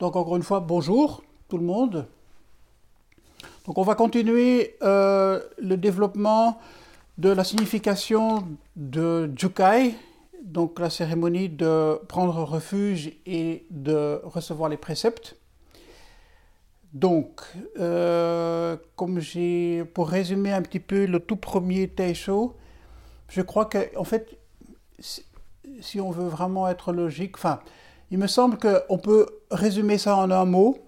Donc encore une fois, bonjour tout le monde. Donc on va continuer euh, le développement de la signification de Jukai, donc la cérémonie de prendre refuge et de recevoir les préceptes. Donc, euh, comme j'ai, pour résumer un petit peu le tout premier Taisho, je crois que, en fait, si on veut vraiment être logique, enfin, il me semble qu'on peut résumer ça en un mot,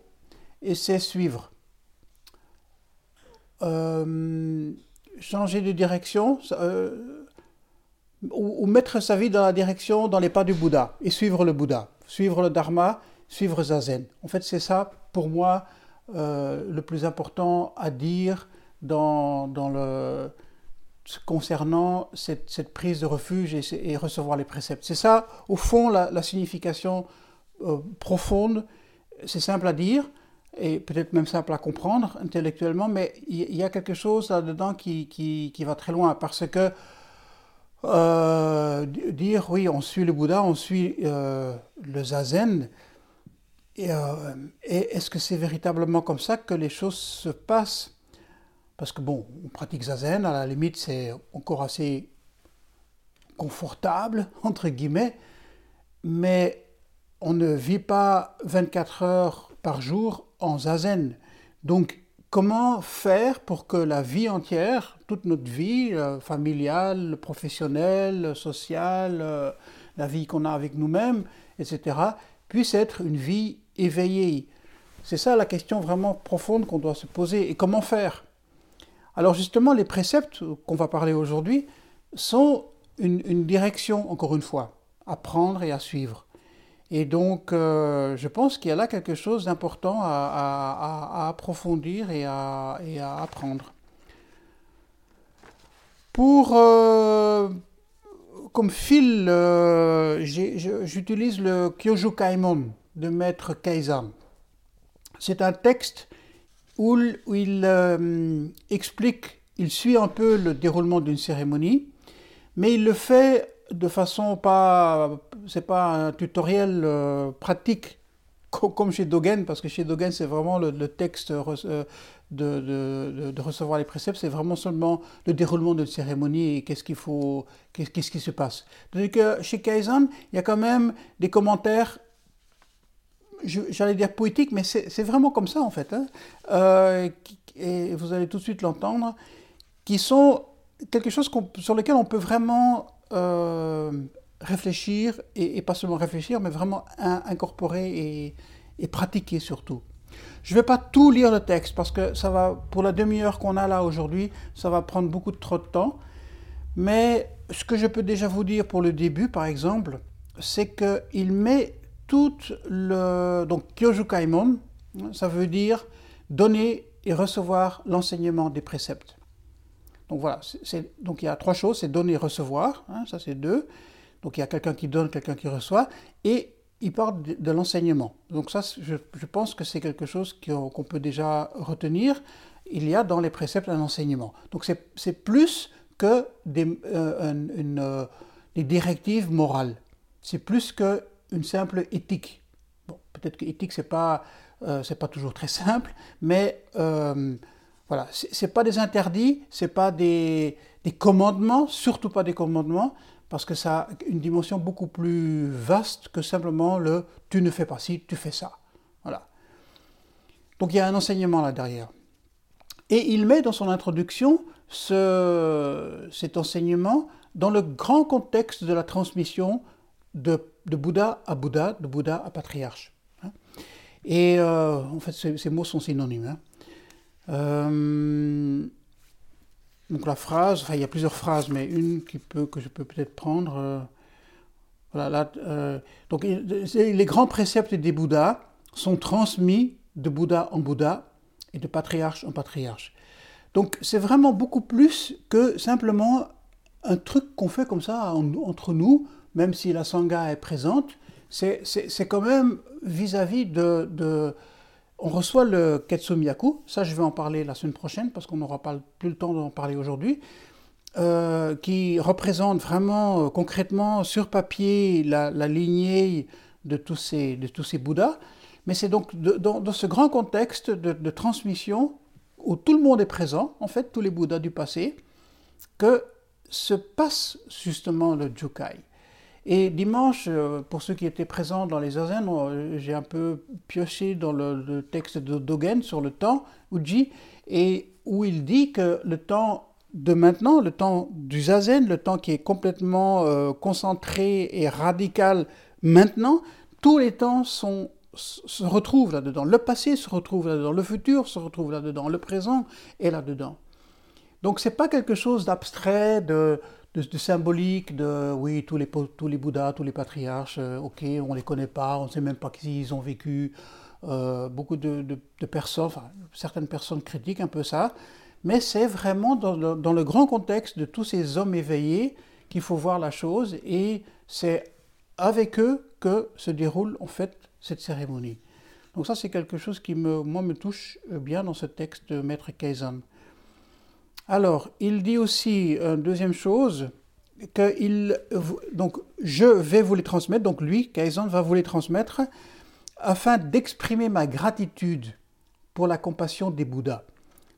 et c'est suivre. Euh, changer de direction, euh, ou, mettre sa vie dans la direction, dans les pas du Bouddha, et suivre le Bouddha, suivre le Dharma, suivre Zazen. En fait, c'est ça, pour moi, euh, le plus important à dire dans, dans le, concernant cette, prise de refuge et, recevoir les préceptes. C'est ça, au fond, la, signification euh, profonde. C'est simple à dire et peut-être même simple à comprendre intellectuellement, mais il y, a quelque chose là-dedans qui, qui, qui, va très loin parce que euh, dire oui, on suit le Bouddha, on suit euh, le zazen, et est-ce que c'est véritablement comme ça que les choses se passent? Parce que bon, on pratique zazen, à la limite c'est encore assez confortable, entre guillemets, mais on ne vit pas 24 heures par jour en zazen. Donc comment faire pour que la vie entière, toute notre vie, euh, familiale, professionnelle, sociale, euh, la vie qu'on a avec nous-mêmes, etc., puisse être une vie éveillée? C'est ça la question vraiment profonde qu'on doit se poser. Et comment faire? Alors justement, les préceptes qu'on va parler aujourd'hui sont une, direction, encore une fois, à prendre et à suivre. Et donc, euh, je pense qu'il y a là quelque chose d'important à, approfondir et à, apprendre. Pour, euh, comme fil, euh, j'utilise le Kyoju Kaimon de Maître Kaisan. C'est un texte où, il euh, explique, il suit un peu le déroulement d'une cérémonie, mais il le fait de façon pas, c'est pas un tutoriel euh, pratique comme chez Dogen, parce que chez Dogen c'est vraiment le, texte euh, de, recevoir les préceptes, c'est vraiment seulement le déroulement d'une cérémonie et qu'est-ce qu'il faut, qu'est-ce qui se passe. Que chez Kaizen, il y a quand même des commentaires j'allais dire poétique, mais c'est vraiment comme ça en fait, hein. euh, et vous allez tout de suite l'entendre, qui sont quelque chose sur lequel on peut vraiment euh, réfléchir, et, pas seulement réfléchir, mais vraiment incorporer et, pratiquer surtout. Je ne vais pas tout lire le texte parce que ça va, pour la demi-heure qu'on a là aujourd'hui, ça va prendre beaucoup trop de temps. Mais ce que je peux déjà vous dire pour le début, par exemple, c'est qu'il met tout le. Donc, Kyoju Kaimon, ça veut dire donner et recevoir l'enseignement des préceptes. Donc voilà, donc il y a trois choses, c'est donner et recevoir, hein, ça c'est deux. Donc il y a quelqu'un qui donne, quelqu'un qui reçoit, et il parle de, l'enseignement. Donc ça, je, pense que c'est quelque chose qu'on peut déjà retenir. Il y a dans les préceptes un enseignement. Donc c'est plus que des, euh, euh, des directives morales. C'est plus que une simple éthique. Bon, peut-être que éthique, c'est pas, euh, c'est pas toujours très simple, mais euh, voilà, c'est pas des interdits, c'est pas des, des, commandements, surtout pas des commandements, parce que ça a une dimension beaucoup plus vaste que simplement le tu ne fais pas ci, tu fais ça. Voilà. Donc il y a un enseignement là derrière. Et il met dans son introduction ce, cet enseignement dans le grand contexte de la transmission de, Bouddha à Bouddha, de Bouddha à patriarche. Hein. Et euh, en fait, ces, mots sont synonymes. Hein. Euh, donc la phrase, enfin il y a plusieurs phrases, mais une qui peut, que je peux peut-être prendre. Euh, voilà, donc les grands préceptes des Bouddhas sont transmis de Bouddha en Bouddha et de patriarche en patriarche. Donc c'est vraiment beaucoup plus que simplement un truc qu'on fait comme ça entre nous même si la Sangha est présente, c'est quand même vis-à-vis de, On reçoit le Ketsumiyaku, ça je vais en parler la semaine prochaine parce qu'on n'aura plus le temps d'en parler aujourd'hui, euh, qui représente vraiment euh, concrètement sur papier la, lignée de tous, ces, de tous ces Bouddhas. Mais c'est donc dans, ce grand contexte de, transmission, où tout le monde est présent, en fait, tous les Bouddhas du passé, que se passe justement le Jukai. Et dimanche, euh, pour ceux qui étaient présents dans les zazen, j'ai un peu pioché dans le, texte de Dogen sur le temps, Uji, et où il dit que le temps de maintenant, le temps du zazen, le temps qui est complètement euh, concentré et radical maintenant, tous les temps se retrouvent là-dedans. Le passé se retrouve là-dedans, le futur se retrouve là-dedans, le présent est là-dedans. Donc c'est pas quelque chose d'abstrait, de, de, symbolique, de oui, tous les, tous les Bouddhas, tous les patriarches, euh, ok, on les connaît pas, on ne sait même pas qu'ils ont vécu. Euh, beaucoup de, de, personnes, certaines personnes critiquent un peu ça, mais c'est vraiment dans le, dans le, grand contexte de tous ces hommes éveillés qu'il faut voir la chose, et c'est avec eux que se déroule en fait cette cérémonie. Donc ça, c'est quelque chose qui me, moi, me touche bien dans ce texte de Maître Kaizen. Alors, il dit aussi une deuxième chose, que il, donc, je vais vous les transmettre, donc lui, Kaizen, va vous les transmettre, afin d'exprimer ma gratitude pour la compassion des Bouddhas.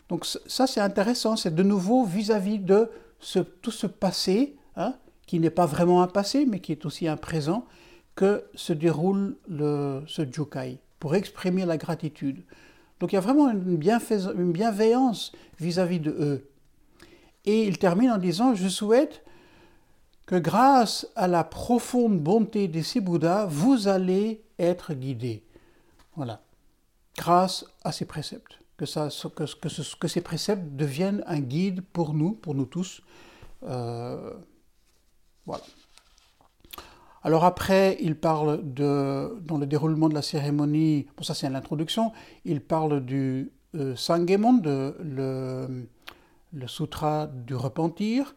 Donc ça, c'est intéressant, c'est de nouveau vis-à-vis de tout ce passé, hein, qui n'est pas vraiment un passé, mais qui est aussi un présent, que se déroule le, ce Jukai, pour exprimer la gratitude. Donc il y a vraiment une, une bienveillance vis-à-vis de eux. Et il termine en disant, je souhaite que grâce à la profonde bonté de ces Bouddhas, vous allez être guidés. Voilà. Grâce à ces préceptes. Que, ça, que, que, que ces préceptes deviennent un guide pour nous, pour nous tous. Euh, voilà. Alors après, il parle de, dans le déroulement de la cérémonie, bon ça c'est l'introduction, il parle du euh, Sangemon, de, le, le sutra du repentir,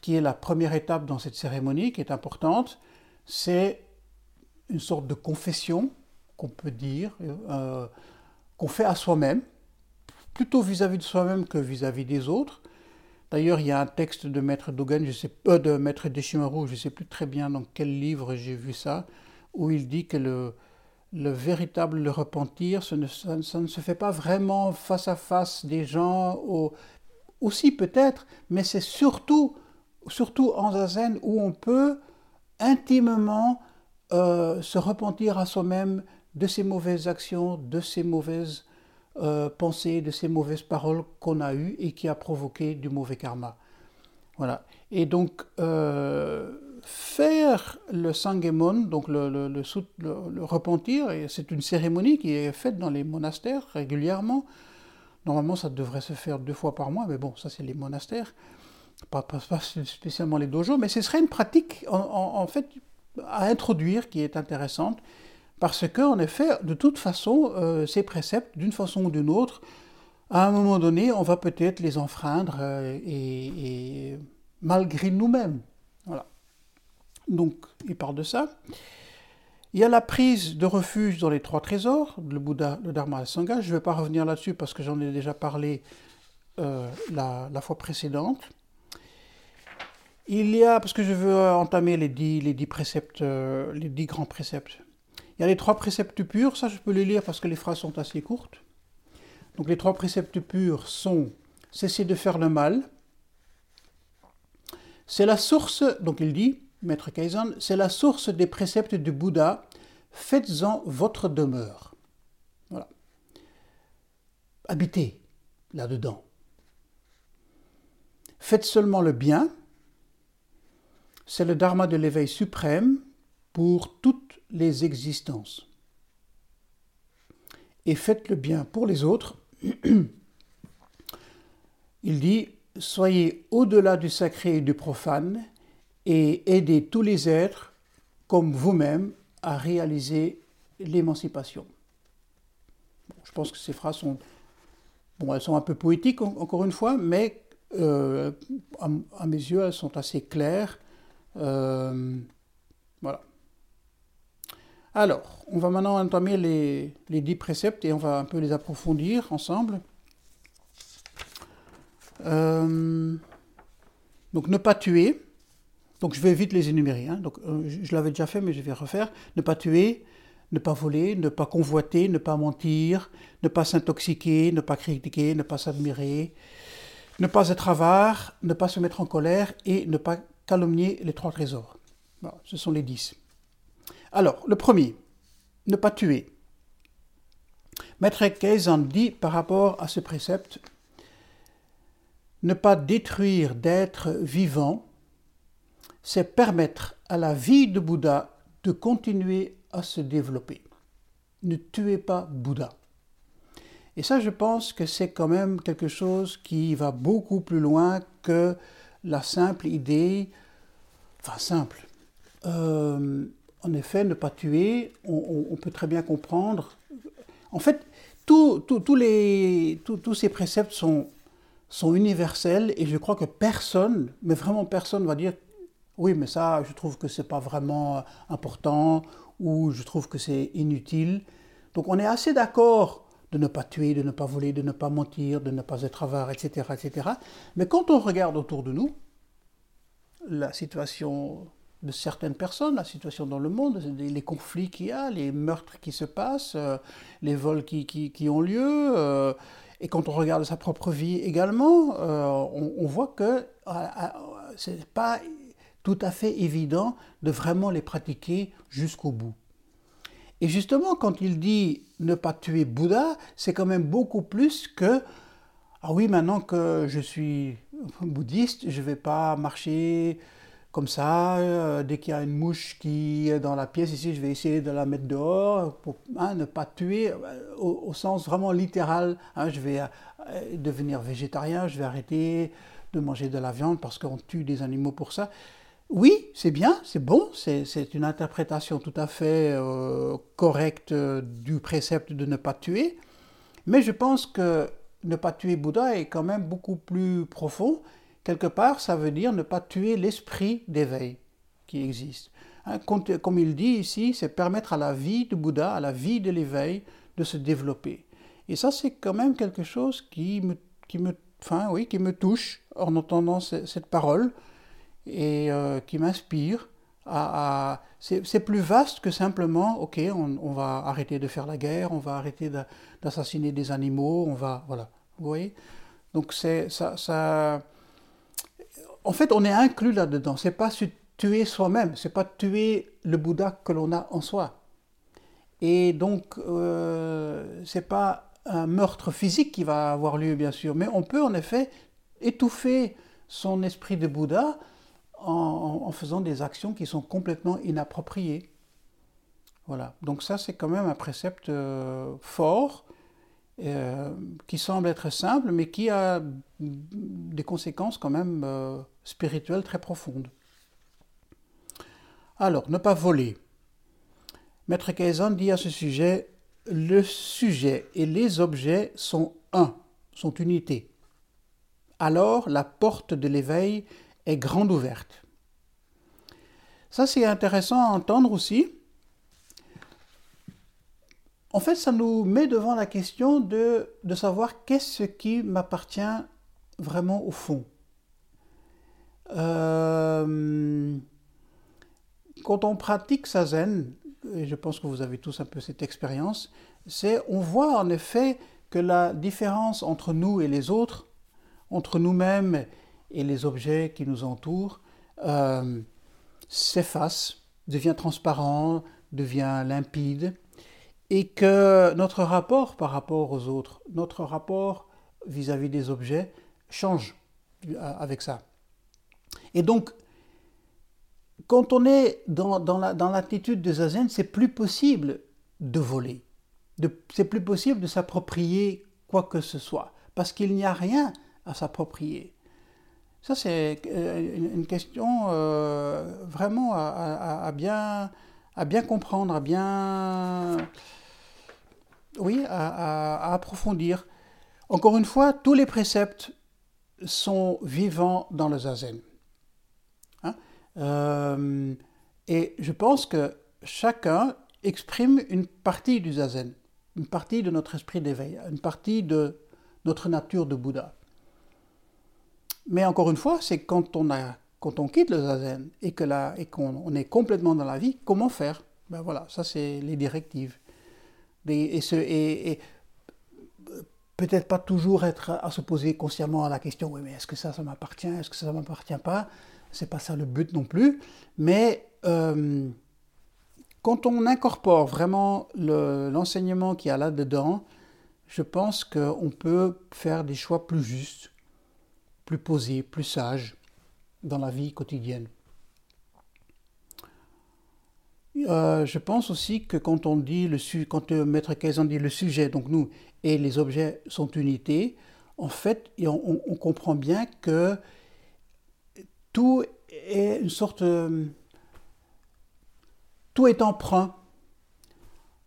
qui est la première étape dans cette cérémonie, qui est importante. C'est une sorte de confession, qu'on peut dire, euh, qu'on fait à soi-même, plutôt vis-à-vis de soi-même que vis-à-vis des autres. D'ailleurs, il y a un texte de Maître Dogen, je sais, euh, de Maître je ne sais plus très bien dans quel livre j'ai vu ça, où il dit que le, le véritable repentir, ça ne, ça ne, se fait pas vraiment face à face des gens, au, aussi peut-être, mais c'est surtout, surtout en zazen où on peut intimement euh, se repentir à soi-même de ses mauvaises actions, de ses mauvaises euh, pensées, de ses mauvaises paroles qu'on a eues et qui a provoqué du mauvais karma. Voilà. Et donc, euh, faire le sangemon, donc le, repentir, c'est une cérémonie qui est faite dans les monastères régulièrement. Normalement, ça devrait se faire deux fois par mois, mais bon, ça c'est les monastères, pas, spécialement les dojos, mais ce serait une pratique en, fait à introduire qui est intéressante, parce que en effet, de toute façon, euh, ces préceptes, d'une façon ou d'une autre, à un moment donné, on va peut-être les enfreindre euh, et, malgré nous-mêmes. Voilà. Donc, il parle de ça. Il y a la prise de refuge dans les trois trésors, le Bouddha, le Dharma et le Sangha. Je ne vais pas revenir là-dessus parce que j'en ai déjà parlé euh, la, fois précédente. Il y a, parce que je veux entamer les dix, les dix préceptes, euh, les dix grands préceptes. Il y a les trois préceptes purs, ça je peux les lire parce que les phrases sont assez courtes. Donc les trois préceptes purs sont cesser de faire le mal. C'est la source, donc il dit, Maître Kaizen, c'est la source des préceptes du Bouddha. Faites-en votre demeure. Voilà. Habitez là-dedans. Faites seulement le bien. C'est le dharma de l'éveil suprême pour toutes les existences. Et faites le bien pour les autres. Il dit, soyez au-delà du sacré et du profane et aider tous les êtres comme vous-même à réaliser l'émancipation. je pense que ces phrases sont, bon, elles sont un peu poétiques encore une fois, mais euh, à, mes yeux, elles sont assez claires. Euh, voilà. Alors, on va maintenant entamer les, les, dix préceptes et on va un peu les approfondir ensemble. Euh, donc, ne pas tuer. Donc je vais vite les énumérer. Hein. Donc, euh, je, l'avais déjà fait, mais je vais refaire. Ne pas tuer, ne pas voler, ne pas convoiter, ne pas mentir, ne pas s'intoxiquer, ne pas critiquer, ne pas s'admirer, ne pas être avare, ne pas se mettre en colère et ne pas calomnier les trois trésors. ce sont les dix. Alors, le premier, ne pas tuer. Maître Kaizen dit par rapport à ce précepte, ne pas détruire d'êtres vivants, c'est permettre à la vie de Bouddha de continuer à se développer. Ne tuez pas Bouddha. Et ça, je pense que c'est quand même quelque chose qui va beaucoup plus loin que la simple idée, enfin simple. Euh, en effet, ne pas tuer, on, peut très bien comprendre. En fait, tous ces préceptes sont, sont universels et je crois que personne, mais vraiment personne, va dire oui, mais ça, je trouve que c'est pas vraiment important ou je trouve que c'est inutile. Donc on est assez d'accord de ne pas tuer, de ne pas voler, de ne pas mentir, de ne pas être avare, etc., etc. Mais quand on regarde autour de nous, la situation de certaines personnes, la situation dans le monde, les conflits qu'il y a, les meurtres qui se passent, euh, les vols qui, ont lieu, euh, et quand on regarde sa propre vie également, euh, on, on, voit que c'est pas tout à fait évident de vraiment les pratiquer jusqu'au bout. Et justement, quand il dit ne pas tuer Bouddha, c'est quand même beaucoup plus que ah oui, maintenant que je suis bouddhiste, je ne vais pas marcher comme ça. Euh, dès qu'il y a une mouche qui est dans la pièce ici, je vais essayer de la mettre dehors pour hein, ne pas tuer euh, au, sens vraiment littéral. Hein. je vais euh, devenir végétarien, je vais arrêter de manger de la viande parce qu'on tue des animaux pour ça. Oui, c'est bien, c'est bon, c'est une interprétation tout à fait euh, correcte euh, du précepte de ne pas tuer, mais je pense que ne pas tuer Bouddha est quand même beaucoup plus profond. Quelque part, ça veut dire ne pas tuer l'esprit d'éveil qui existe. Hein, comme il dit ici, c'est permettre à la vie de Bouddha, à la vie de l'éveil, de se développer. Et ça, c'est quand même quelque chose qui me, touche en entendant cette parole et euh, qui m'inspire. À, c'est plus vaste que simplement, ok, on, va arrêter de faire la guerre, on va arrêter d'assassiner des animaux, on va, voilà, vous voyez? Donc c'est ça, en fait, on est inclus là-dedans. C'est pas tuer soi-même, c'est pas tuer le Bouddha que l'on a en soi. Et donc, euh, c'est pas un meurtre physique qui va avoir lieu, bien sûr, mais on peut en effet étouffer son esprit de Bouddha en, faisant des actions qui sont complètement inappropriées. Voilà. Donc ça, c'est quand même un précepte euh, fort, euh, qui semble être simple, mais qui a des conséquences quand même euh, spirituelles très profondes. Alors, ne pas voler. Maître Kaizen dit à ce sujet, le sujet et les objets sont un, sont unité. Alors la porte de l'éveil est grande ouverte. Ça, c'est intéressant à entendre aussi. En fait, ça nous met devant la question de, de savoir qu'est-ce qui m'appartient vraiment au fond. Euh, quand on pratique sa zen, et je pense que vous avez tous un peu cette expérience, c'est on voit en effet que la différence entre nous et les autres, entre nous-mêmes et les objets qui nous entourent euh, s'efface, devient transparent, devient limpide, et que notre rapport par rapport aux autres, notre rapport vis-à-vis des objets change euh, avec ça. Et donc, quand on est dans, dans l'attitude de Zazen, c'est plus possible de voler, c'est plus possible de s'approprier quoi que ce soit, parce qu'il n'y a rien à s'approprier. Ça, c'est euh, une question euh, vraiment à, bien, comprendre, à bien. Oui, à, approfondir. Encore une fois, tous les préceptes sont vivants dans le zazen. Hein. Euh, et je pense que chacun exprime une partie du zazen, une partie de notre esprit d'éveil, une partie de notre nature de Bouddha. Mais encore une fois, c'est quand on, a, quand on quitte le zazen et qu'on et qu'on est complètement dans la vie, comment faire? Ben voilà, ça c'est les directives. Et, peut-être pas toujours être à se poser consciemment la question, oui mais est-ce que ça, ça m'appartient, est-ce que ça, m'appartient pas? C'est pas ça le but non plus. Mais euh, quand on incorpore vraiment l'enseignement qui qu'il y a là-dedans, je pense qu'on peut faire des choix plus justes, plus posés, plus sages dans la vie quotidienne. Euh, je pense aussi que quand on dit le quand euh, Maître Kaizen dit le sujet, donc nous et les objets sont unité, en fait, on, on comprend bien que tout est une sorte, euh, tout est emprunt.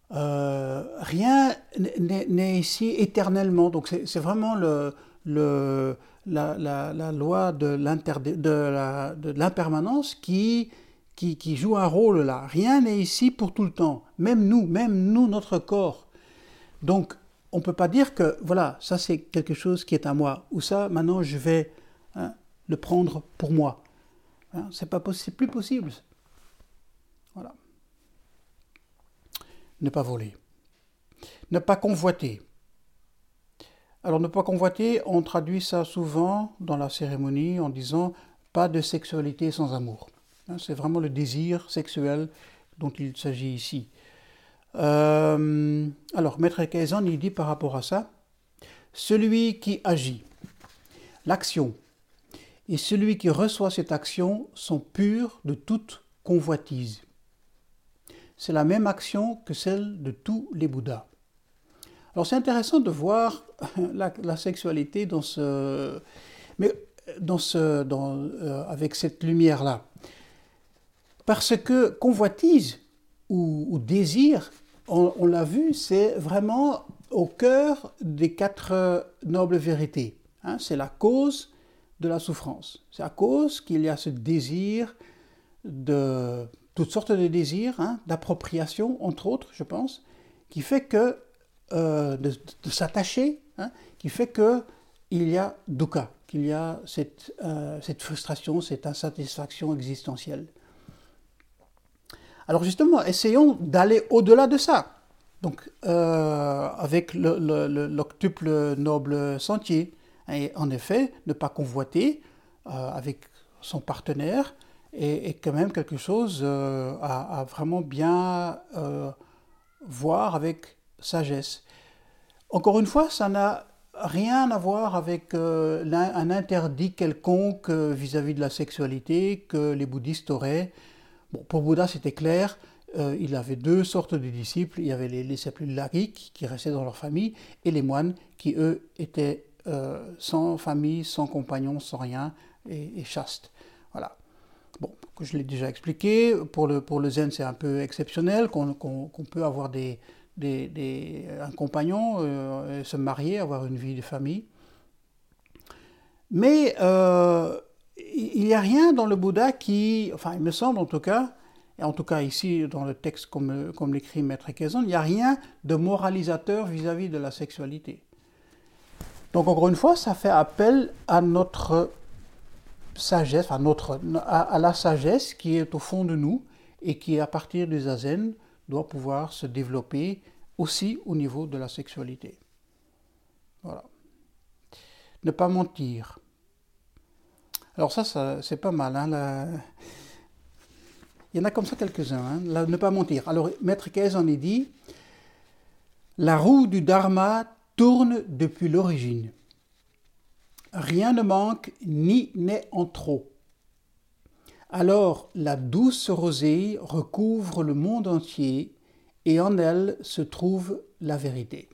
rien n'est ici éternellement. Donc c'est vraiment le, la, loi de l'impermanence qui joue un rôle là. Rien n'est ici pour tout le temps. Même nous, même nous, notre corps. Donc, on ne peut pas dire que, voilà, ça c'est quelque chose qui est à moi, ou ça, maintenant, je vais hein, le prendre pour moi. Hein, c'est plus possible. Voilà. Ne pas voler. Ne pas convoiter. Alors, ne pas convoiter, on traduit ça souvent dans la cérémonie en disant pas de sexualité sans amour. Hein, c'est vraiment le désir sexuel dont il s'agit ici. Euh, alors, Maître Kaizen, il dit par rapport à ça, celui qui agit, l'action, et celui qui reçoit cette action sont purs de toute convoitise. C'est la même action que celle de tous les Bouddhas. Alors c'est intéressant de voir la, sexualité dans ce, mais dans ce, dans, euh, avec cette lumière-là. Parce que convoitise ou, désir, on, l'a vu, c'est vraiment au cœur des quatre nobles vérités. Hein. c'est la cause de la souffrance. C'est à cause qu'il y a ce désir de toutes sortes de désirs, hein, d'appropriation, entre autres, je pense, qui fait que euh, de, s'attacher, hein, qui fait que il y a dukkha, qu'il y a cette, euh, cette frustration, cette insatisfaction existentielle. Alors justement, essayons d'aller au-delà de ça. Donc, euh, avec l'octuple noble sentier, et en effet, ne pas convoiter avec son partenaire est, quand même quelque chose à, vraiment bien voir avec sagesse. Encore une fois, ça n'a rien à voir avec un interdit quelconque vis-à-vis -vis de la sexualité que les bouddhistes auraient pour Bouddha, c'était clair. Euh, il avait deux sortes de disciples. Il y avait les, disciples laïcs qui restaient dans leur famille et les moines qui, eux, étaient euh, sans famille, sans compagnon, sans rien et, chastes. Voilà. Bon, je l'ai déjà expliqué. Pour le zen, c'est un peu exceptionnel qu'on peut avoir des, des, un compagnon, euh, se marier, avoir une vie de famille. Mais il n'y a rien dans le Bouddha qui, enfin il me semble en tout cas, et en tout cas ici dans le texte comme, comme l'écrit Maître Kaizen, il n'y a rien de moralisateur vis-à-vis de la sexualité. Donc encore une fois, ça fait appel à notre sagesse, à, notre, à, la sagesse qui est au fond de nous et qui à partir du zazen doit pouvoir se développer aussi au niveau de la sexualité. Voilà. Ne pas mentir. Alors ça, c'est pas mal. Hein, Il y en a comme ça quelques-uns. Hein, ne pas mentir. Alors Maître Kais en est dit, la roue du Dharma tourne depuis l'origine. Rien ne manque ni n'est en trop. Alors la douce rosée recouvre le monde entier et en elle se trouve la vérité.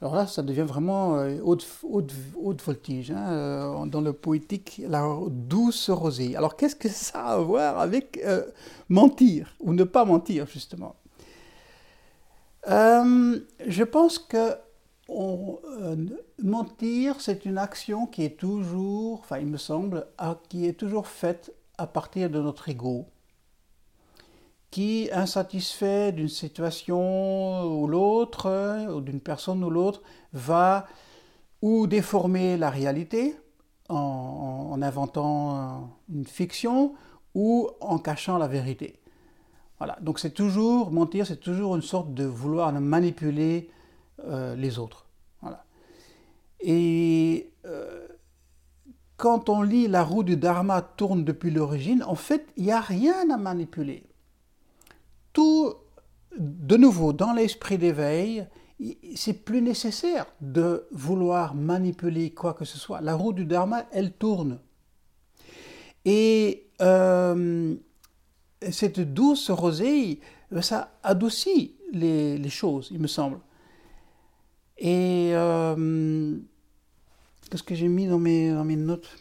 Alors là, ça devient vraiment euh, haute, haute, voltige. Hein, euh, dans le poétique, la douce rosée. Alors qu'est-ce que ça a à voir avec euh, mentir ou ne pas mentir, justement? Je pense que mentir, c'est une action qui est toujours, enfin il me semble, qui est toujours faite à partir de notre ego qui, insatisfait d'une situation ou l'autre, ou d'une personne ou l'autre, va ou déformer la réalité en, inventant une fiction ou en cachant la vérité. Voilà. Donc c'est toujours, mentir, c'est toujours une sorte de vouloir manipuler euh, les autres. Voilà. Et euh, quand on lit La roue du Dharma tourne depuis l'origine, en fait, il n'y a rien à manipuler. Tout, de nouveau, dans l'esprit d'éveil, c'est plus nécessaire de vouloir manipuler quoi que ce soit. La roue du Dharma, elle tourne. Et euh, cette douce rosée, ça adoucit les, choses, il me semble. Et euh, qu'est-ce que j'ai mis dans mes, dans mes notes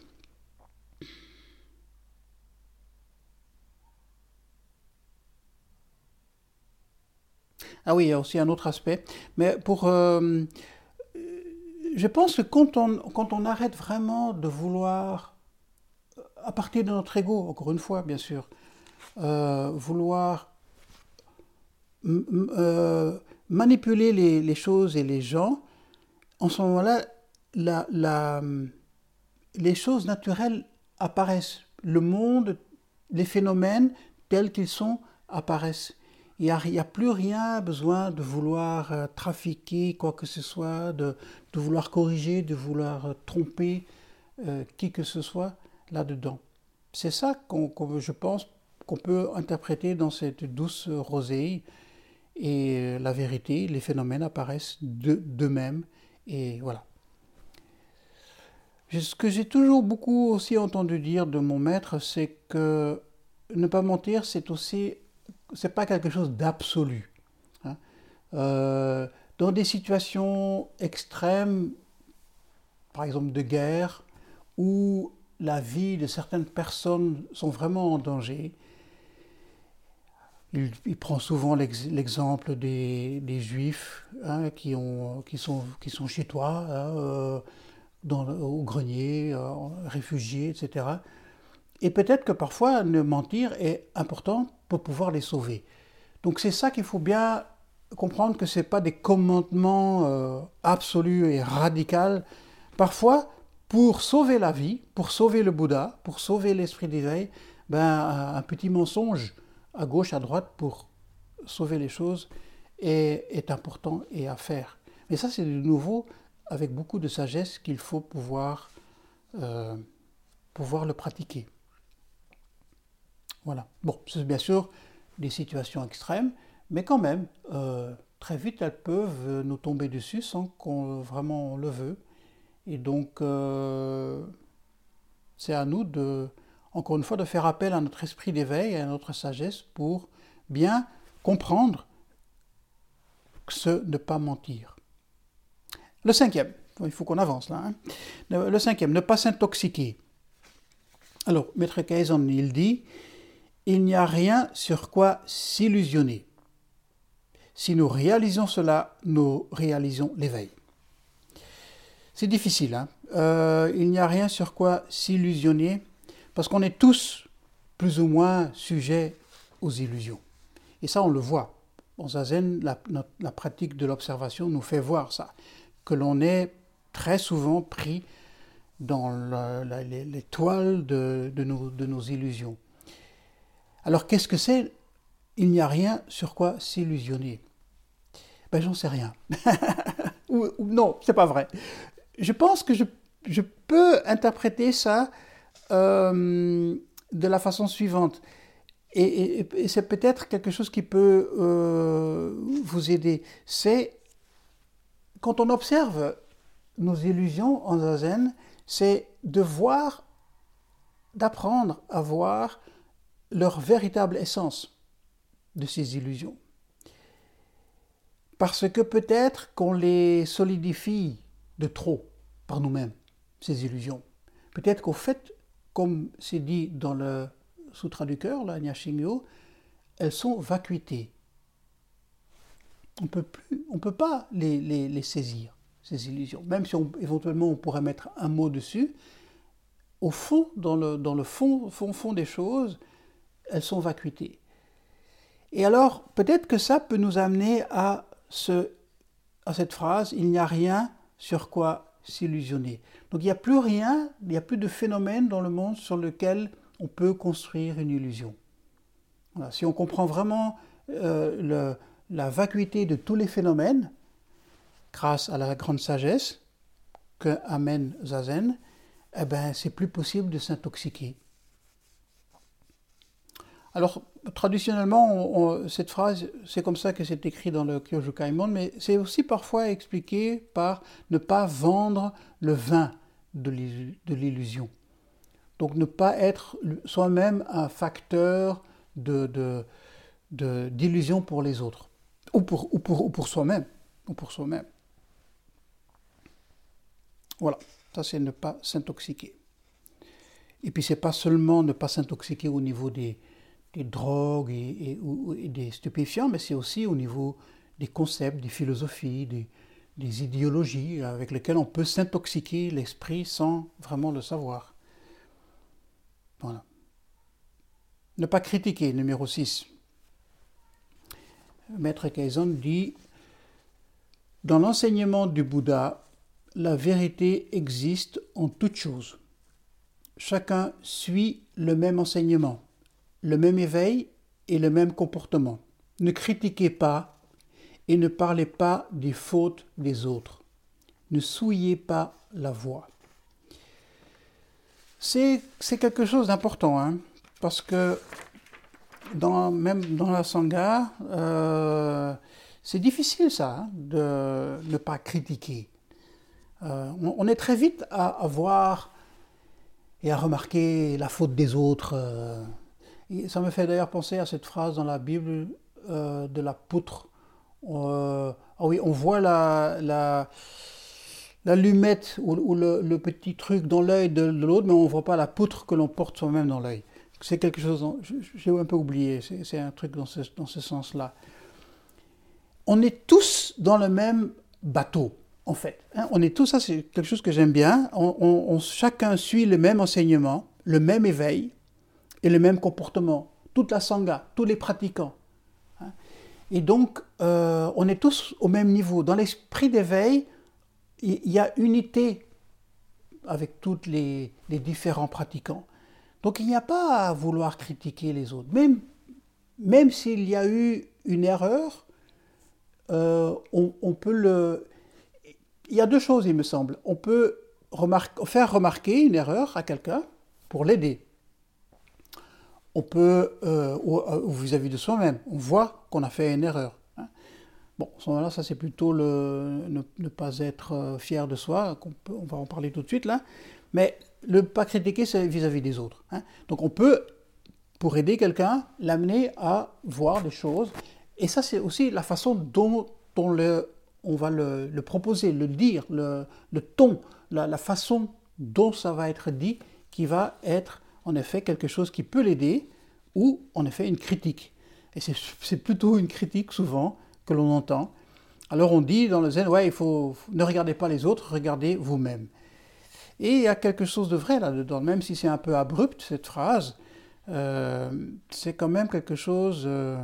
Ah oui, il y a aussi un autre aspect. Mais pour. Euh, je pense que quand on, arrête vraiment de vouloir, à partir de notre ego, encore une fois, bien sûr, euh, vouloir euh, manipuler les, choses et les gens, en ce moment-là, les choses naturelles apparaissent. Le monde, les phénomènes tels qu'ils sont apparaissent. Il n'y a, plus rien besoin de vouloir euh, trafiquer quoi que ce soit, de, vouloir corriger, de vouloir tromper qui que ce soit là-dedans. C'est ça qu'on, je pense, qu'on peut interpréter dans cette douce rosée. Et euh, la vérité, les phénomènes apparaissent d'eux-mêmes. Et voilà. Ce que j'ai toujours beaucoup aussi entendu dire de mon maître, c'est que ne pas mentir, c'est aussi, c'est pas quelque chose d'absolu. Hein. Euh, dans des situations extrêmes, par exemple de guerre, où la vie de certaines personnes sont vraiment en danger, il, prend souvent l'exemple des, juifs hein, qui, ont, qui, sont, qui sont chez toi, hein, euh, au grenier, euh, réfugiés, etc. Et peut-être que parfois, ne mentir est important pour pouvoir les sauver. Donc c'est ça qu'il faut bien comprendre que ce n'est pas des commandements euh, absolus et radicaux. Parfois, pour sauver la vie, pour sauver le Bouddha, pour sauver l'esprit d'éveil, ben, un petit mensonge à gauche, à droite pour sauver les choses est important et à faire. Mais ça, c'est de nouveau avec beaucoup de sagesse qu'il faut pouvoir, euh, pouvoir le pratiquer. Voilà. Bon, c'est bien sûr des situations extrêmes, mais quand même, euh, très vite, elles peuvent nous tomber dessus sans qu'on vraiment le veut. Et donc, euh, c'est à nous de, encore une fois, de faire appel à notre esprit d'éveil et à notre sagesse pour bien comprendre ce ne pas mentir. Le cinquième, il faut qu'on avance là. Hein. Le cinquième, ne pas s'intoxiquer. Alors, Maître Kaizen, il dit, il n'y a rien sur quoi s'illusionner. Si nous réalisons cela, nous réalisons l'éveil. C'est difficile. Hein. Euh, il n'y a rien sur quoi s'illusionner. Parce qu'on est tous plus ou moins sujets aux illusions. Et ça, on le voit. En Zazen, la pratique de l'observation nous fait voir ça, que l'on est très souvent pris dans les, toiles de, nos, illusions. Alors qu'est-ce que c'est? Il n'y a rien sur quoi s'illusionner. Ben j'en sais rien. ou, ou, non, c'est pas vrai. Je pense que je, je peux interpréter ça euh, de la façon suivante. Et, c'est peut-être quelque chose qui peut euh, vous aider. C'est quand on observe nos illusions en zazen, c'est de voir, d'apprendre à voir leur véritable essence de ces illusions. Parce que peut-être qu'on les solidifie de trop par nous-mêmes, ces illusions. Peut-être qu'au fait comme c'est dit dans le Sutra du cœur, la Nyashingyo, elles sont vacuités. On peut plus, on peut pas les, les, saisir, ces illusions. Même si éventuellement on pourrait mettre un mot dessus, au fond, dans le, dans le fond, fond, fond des choses, elles sont vacuitées. Et alors, peut-être que ça peut nous amener à, ce, à cette phrase, il n'y a rien sur quoi s'illusionner. Donc il n'y a plus rien, il n'y a plus de phénomène dans le monde sur lequel on peut construire une illusion. si on comprend vraiment euh, la vacuité de tous les phénomènes, grâce à la grande sagesse que amène Zazen, eh ben, c'est plus possible de s'intoxiquer. Alors, traditionnellement, cette phrase, c'est comme ça que c'est écrit dans le Kyojo Kaimon, mais c'est aussi parfois expliqué par ne pas vendre le vin de l'illusion. Donc, ne pas être soi-même un facteur de, d'illusion pour les autres, ou pour, ou pour, ou pour soi-même. Ou. Voilà, ça c'est ne pas s'intoxiquer. Et puis c'est pas seulement ne pas s'intoxiquer au niveau des, drogues et, des stupéfiants, mais c'est aussi au niveau des concepts, des philosophies, des, des idéologies avec lesquelles on peut s'intoxiquer l'esprit sans vraiment le savoir. Voilà. Ne pas critiquer, numéro 6. Maître Kaizan dit Dans l'enseignement du Bouddha, la vérité existe en toutes choses. Chacun suit le même enseignement, le même éveil et le même comportement. Ne critiquez pas et ne parlez pas des fautes des autres. Ne souillez pas la voix. C'est quelque chose d'important, hein, parce que même dans la Sangha, euh, c'est difficile ça, hein, de ne pas critiquer. Euh, on, est très vite à, voir et à remarquer la faute des autres. Euh. ça me fait d'ailleurs penser à cette phrase dans la Bible de la poutre. ah oui, on voit la, l'allumette ou, le, petit truc dans l'œil de, l'autre, mais on ne voit pas la poutre que l'on porte soi-même dans l'œil. C'est quelque chose, j'ai un peu oublié, c'est, un truc dans ce, dans ce sens-là. On est tous dans le même bateau en fait. Hein, on est tous, ça c'est quelque chose que j'aime bien, on, chacun suit le même enseignement, le même éveil et le même comportement. Toute la sangha, tous les pratiquants. Hein. Et donc, euh, on est tous au même niveau. Dans l'esprit d'éveil, il y a unité avec tous les, différents pratiquants. Donc il n'y a pas à vouloir critiquer les autres. Même, s'il y a eu une erreur, euh, on, peut le, il y a deux choses, il me semble. On peut faire remarquer une erreur à quelqu'un pour l'aider. On peut, euh, euh, vis-à-vis de soi-même, on voit qu'on a fait une erreur. Hein. Bon, à ce moment-là, ça c'est plutôt ne, pas être fier de soi, on, va en parler tout de suite là. Mais ne pas critiquer, c'est vis-à-vis des autres. Hein. Donc on peut, pour aider quelqu'un, l'amener à voir des choses. Et ça, c'est aussi la façon dont on le va le, proposer, le dire, le, ton, la, façon dont ça va être dit, qui va être en effet quelque chose qui peut l'aider, ou en effet une critique. Et c'est plutôt une critique souvent que l'on entend. Alors on dit dans le zen, ouais, il faut, ne regardez pas les autres, regardez vous-même. Et il y a quelque chose de vrai là-dedans, même si c'est un peu abrupt cette phrase, euh, c'est quand même quelque chose, euh,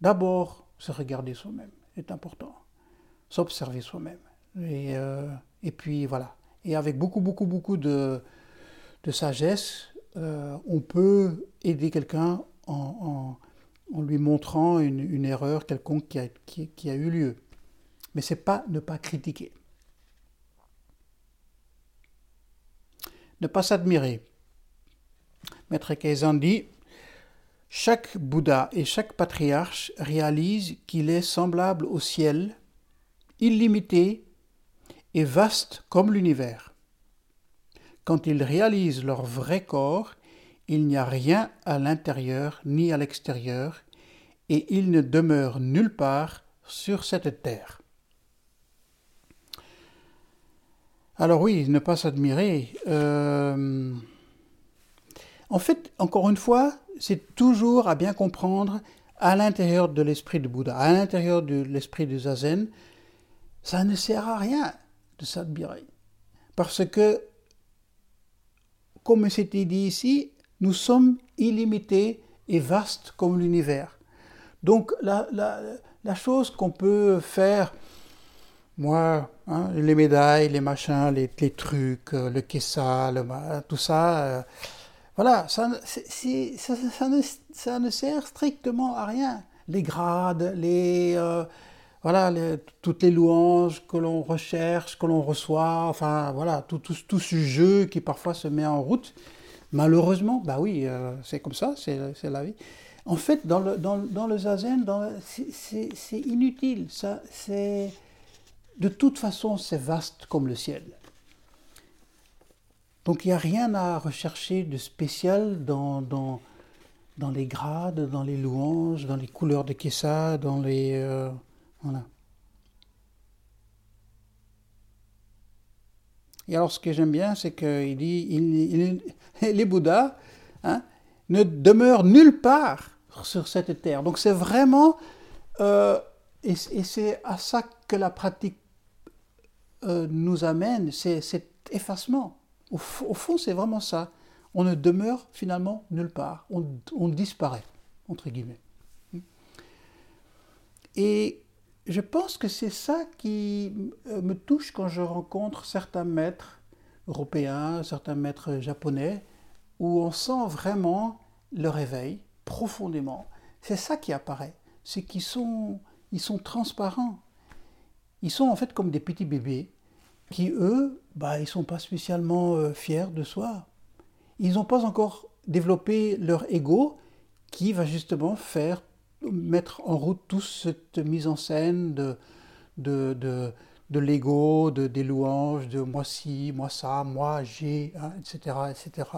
d'abord, se regarder soi-même, est important s'observer soi-même. Et, euh, et, puis voilà. Et avec beaucoup, beaucoup, beaucoup de, de sagesse, on peut aider quelqu'un en, en, lui montrant une, une, erreur quelconque qui a, qui a eu lieu. Mais c'est pas ne pas critiquer. Ne pas s'admirer. Maître Kaizen dit Chaque Bouddha et chaque patriarche réalise qu'il est semblable au ciel illimité et vaste comme l'univers. Quand ils réalisent leur vrai corps, il n'y a rien à l'intérieur ni à l'extérieur, et ils ne demeurent nulle part sur cette terre. Alors oui, ne pas s'admirer. Euh, en fait, encore une fois, c'est toujours à bien comprendre à l'intérieur de l'esprit de Bouddha, à l'intérieur de l'esprit de Zazen, ça ne sert à rien de s'admirer. Parce que, comme c'était dit ici, nous sommes illimités et vastes comme l'univers. Donc la, chose qu'on peut faire, moi, hein, les médailles, les machins, les, trucs, euh, le kessa, tout ça, euh, Voilà, ça, ne, sert strictement à rien. Les grades, les, euh, voilà, toutes les louanges que l'on recherche, que l'on reçoit, enfin voilà, tout, ce jeu qui parfois se met en route. Malheureusement, bah oui, c'est comme ça, c'est la vie. En fait, dans le, dans, le zazen, c'est inutile. Ça, de toute façon, c'est vaste comme le ciel. Donc il n'y a rien à rechercher de spécial dans, les grades, dans les louanges, dans les couleurs de Kessa, dans les... Euh, voilà. Et alors ce que j'aime bien, c'est qu'il dit, il, les Bouddhas hein, ne demeurent nulle part sur cette terre. Donc c'est vraiment... Euh, et, c'est à ça que la pratique euh, nous amène, c'est cet effacement. Au, fond, c'est vraiment ça. On ne demeure finalement nulle part. On, disparaît, entre guillemets. Et je pense que c'est ça qui euh, me touche quand je rencontre certains maîtres européens, certains maîtres japonais, où on sent vraiment le réveil profondément. C'est ça qui apparaît. C'est qu'ils sont, ils sont transparents. Ils sont en fait comme des petits bébés qui, eux, bah, ils ne sont pas spécialement euh, fiers de soi. Ils n'ont pas encore développé leur ego qui va justement faire mettre en route toute cette mise en scène de, de, de, l'ego, de, des louanges, de moi ci, moi ça, moi j'ai, etc., hein, etc.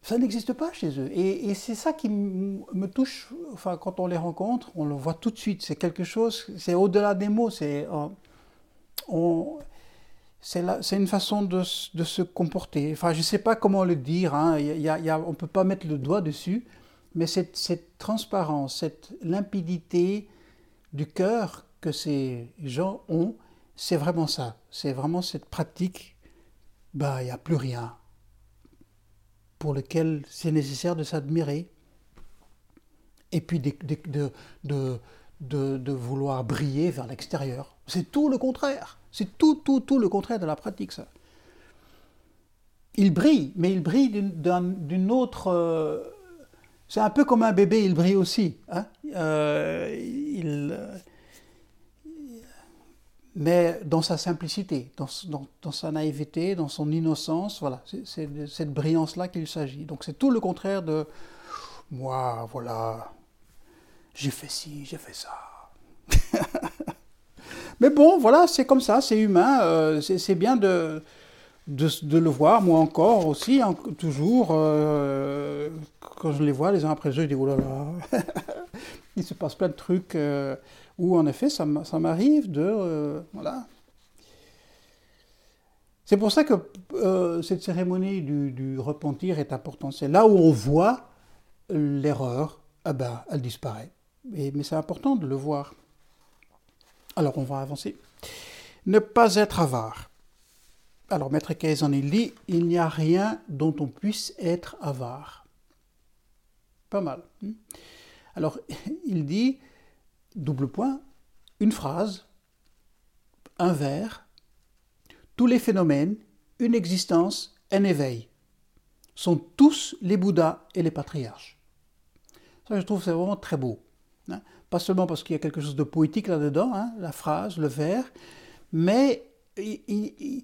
Ça n'existe pas chez eux. Et, c'est ça qui me touche, enfin, quand on les rencontre, on le voit tout de suite. C'est quelque chose, c'est au-delà des mots. C'est, euh, c'est une façon de, se comporter. Enfin, je ne sais pas comment le dire, hein. y a, on ne peut pas mettre le doigt dessus, mais cette, transparence, cette limpidité du cœur que ces gens ont, c'est vraiment ça. C'est vraiment cette pratique, bah, il n'y a plus rien pour lequel c'est nécessaire de s'admirer. Et puis de vouloir briller vers l'extérieur. C'est tout le contraire. C'est tout, tout, tout le contraire de la pratique, ça. Il brille, mais il brille d'une autre... Euh, c'est un peu comme un bébé, il brille aussi. Hein. Euh, il, mais dans sa simplicité, dans, sa naïveté, dans son innocence, voilà, c'est cette brillance-là qu'il s'agit. Donc c'est tout le contraire de moi, voilà, j'ai fait ci, j'ai fait ça. Mais bon, voilà, c'est comme ça, c'est humain, euh, c'est bien de, de, le voir, moi encore aussi, toujours, euh, quand je les vois les uns après les autres, je dis, oh là là, il se passe plein de trucs euh, où en effet, ça, m'arrive de... voilà. C'est pour ça que cette cérémonie du, repentir est importante. C'est là où on voit l'erreur, ah ben, elle disparaît. mais c'est important de le voir. Alors on va avancer. Ne pas être avare. Alors Maître en il dit il n'y a rien dont on puisse être avare. Pas mal. Hein. Alors il dit double point, une phrase, un vers, tous les phénomènes, une existence, un éveil, sont tous les Bouddhas et les patriarches. Ça, je trouve c'est vraiment très beau. Pas seulement parce qu'il y a quelque chose de poétique là-dedans, hein, la phrase, le vers, mais il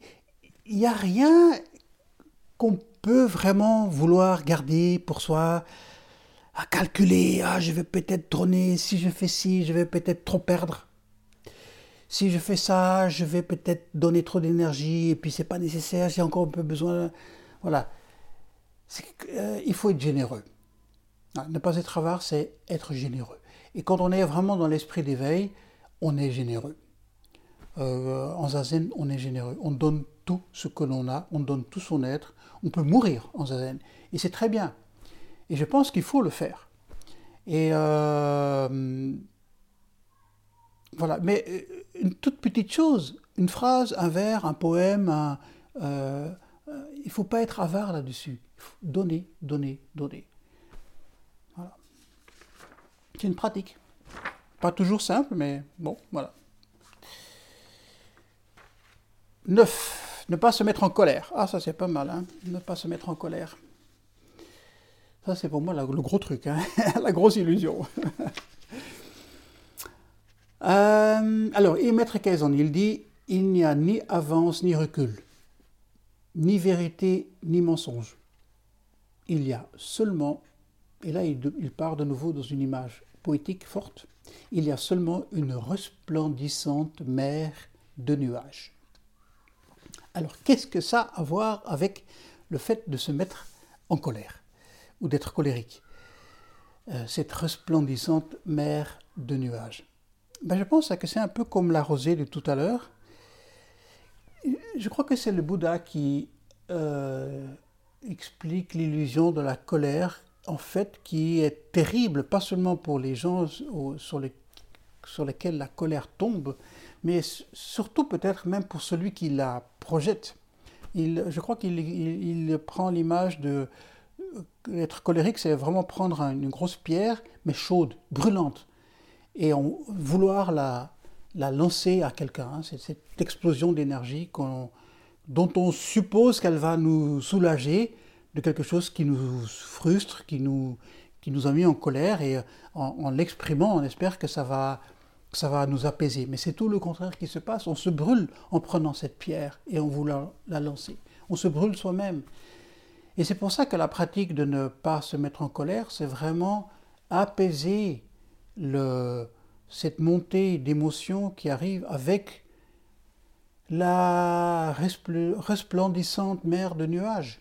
n'y a rien qu'on peut vraiment vouloir garder pour soi, à calculer, ah, je vais peut-être trôner, si je fais ci, je vais peut-être trop perdre. Si je fais ça, je vais peut-être donner trop d'énergie, et puis c'est pas nécessaire, j'ai encore un peu besoin. Voilà. Euh, il faut être généreux. Ne pas être avare, c'est être généreux. Et quand on est vraiment dans l'esprit d'éveil, on est généreux. Euh, en zazen, on est généreux. On donne tout ce que l'on a, on donne tout son être. On peut mourir en zazen. Et c'est très bien. Et je pense qu'il faut le faire. Et euh, voilà. Mais euh, une toute petite chose, une phrase, un vers, un poème, il ne faut pas être avare là-dessus. Donner, donner, donner. C'est une pratique. Pas toujours simple, mais bon, voilà. 9. Ne pas se mettre en colère. Ah, ça c'est pas mal, hein Ne pas se mettre en colère. Ça, c'est pour moi le gros truc, hein, la grosse illusion. Euh, alors, et Maître Kaizen, il dit il n'y a ni avance ni recul, ni vérité ni mensonge. Il y a seulement, et là il, il part de nouveau dans une image poétique forte, il y a seulement une resplendissante mer de nuages. Alors, qu'est-ce que ça a à voir avec le fait de se mettre en colère ou d'être colérique euh, Cette resplendissante mer de nuages? Ben, je pense que c'est un peu comme la rosée de tout à l'heure. Je crois que c'est le Bouddha qui euh, explique l'illusion de la colère, en fait, qui est terrible, pas seulement pour les gens sur, les, sur lesquels la colère tombe, mais surtout peut-être même pour celui qui la projette. Il, je crois qu'il il, prend l'image de être colérique, c'est vraiment prendre une grosse pierre, mais chaude, brûlante, et vouloir la, la lancer à quelqu'un. C'est cette explosion d'énergie dont on suppose qu'elle va nous soulager de quelque chose qui nous frustre, qui nous, qui nous a mis en colère, et en, en l'exprimant, on espère que ça va ça va nous apaiser. Mais c'est tout le contraire qui se passe. On se brûle en prenant cette pierre et en voulant la lancer. On se brûle soi-même. Et c'est pour ça que la pratique de ne pas se mettre en colère, c'est vraiment apaiser le, cette montée d'émotions qui arrive avec la resplendissante mer de nuages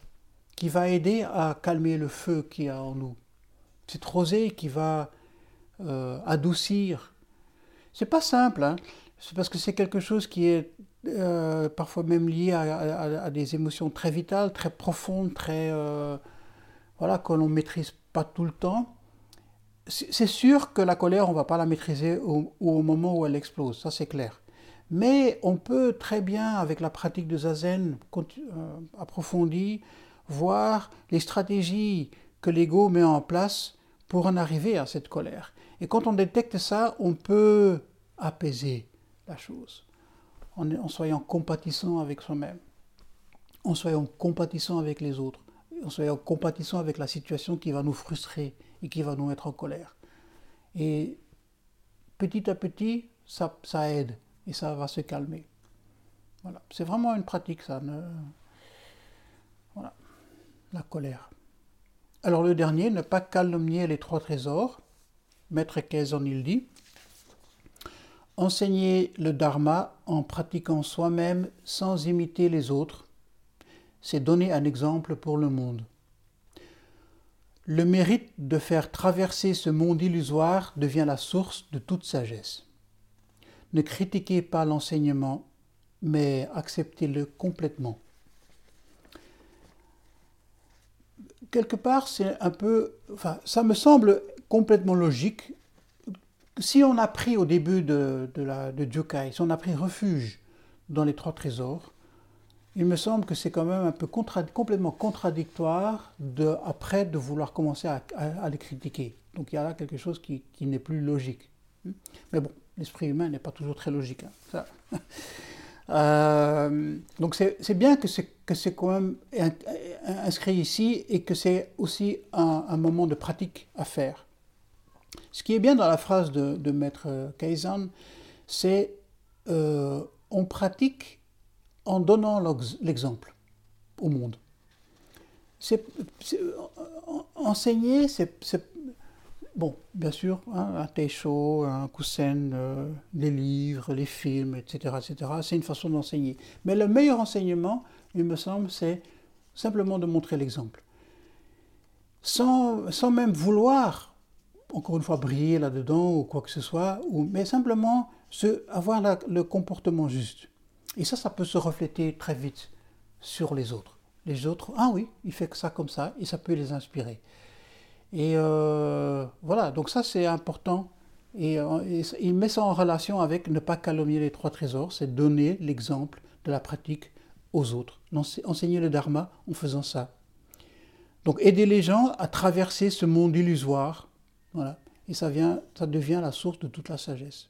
qui va aider à calmer le feu qui y a en nous. Cette rosée qui va euh, adoucir c'est pas simple, hein. c'est parce que c'est quelque chose qui est euh, parfois même lié à, des émotions très vitales, très profondes, très euh, voilà que l'on maîtrise pas tout le temps. C'est sûr que la colère, on va pas la maîtriser au, au moment où elle explose, ça c'est clair. Mais on peut très bien, avec la pratique de zazen euh, approfondie, voir les stratégies que l'ego met en place pour en arriver à cette colère. Et quand on détecte ça, on peut apaiser la chose en, soyant compatissant avec soi-même, en soyant compatissant avec les autres, en soyant compatissant avec la situation qui va nous frustrer et qui va nous mettre en colère. Et petit à petit, ça, ça aide et ça va se calmer. Voilà. C'est vraiment une pratique, ça. Voilà. La colère. Alors le dernier, ne pas calomnier les trois trésors. Maître Kaizen il dit Enseigner le dharma en pratiquant soi-même sans imiter les autres, c'est donner un exemple pour le monde. Le mérite de faire traverser ce monde illusoire devient la source de toute sagesse. Ne critiquez pas l'enseignement, mais acceptez-le complètement. Quelque part, c'est un peu, enfin, ça me semble complètement logique si on a pris au début de, de, la, de si on a pris refuge dans les trois trésors, il me semble que c'est quand même un peu complètement contradictoire de, après de vouloir commencer à, les critiquer. Donc il y a là quelque chose qui, n'est plus logique. Mais bon, l'esprit humain n'est pas toujours très logique. Hein, euh, donc c'est bien que c'est quand même inscrit ici et que c'est aussi un moment de pratique à faire. Ce qui est bien dans la phrase de, Maître Kaizen, c'est euh, on pratique en donnant l'exemple au monde. C'est, enseigner, c'est, bon, bien sûr, hein, un teisho, un kusen, euh, les livres, les films, etc., etc. C'est une façon d'enseigner. Mais le meilleur enseignement, il me semble, c'est simplement de montrer l'exemple, sans, sans même vouloir encore une fois, briller là-dedans ou quoi que ce soit, mais simplement avoir le comportement juste. Et ça, ça peut se refléter très vite sur les autres. Les autres, ah oui, il fait ça comme ça, et ça peut les inspirer. Et euh, voilà, donc ça c'est important. Et, euh, et, il met ça en relation avec ne pas calomnier les trois trésors, c'est donner l'exemple de la pratique aux autres. Enseigner le dharma en faisant ça. Donc aider les gens à traverser ce monde illusoire voilà. Et ça, vient, ça devient la source de toute la sagesse.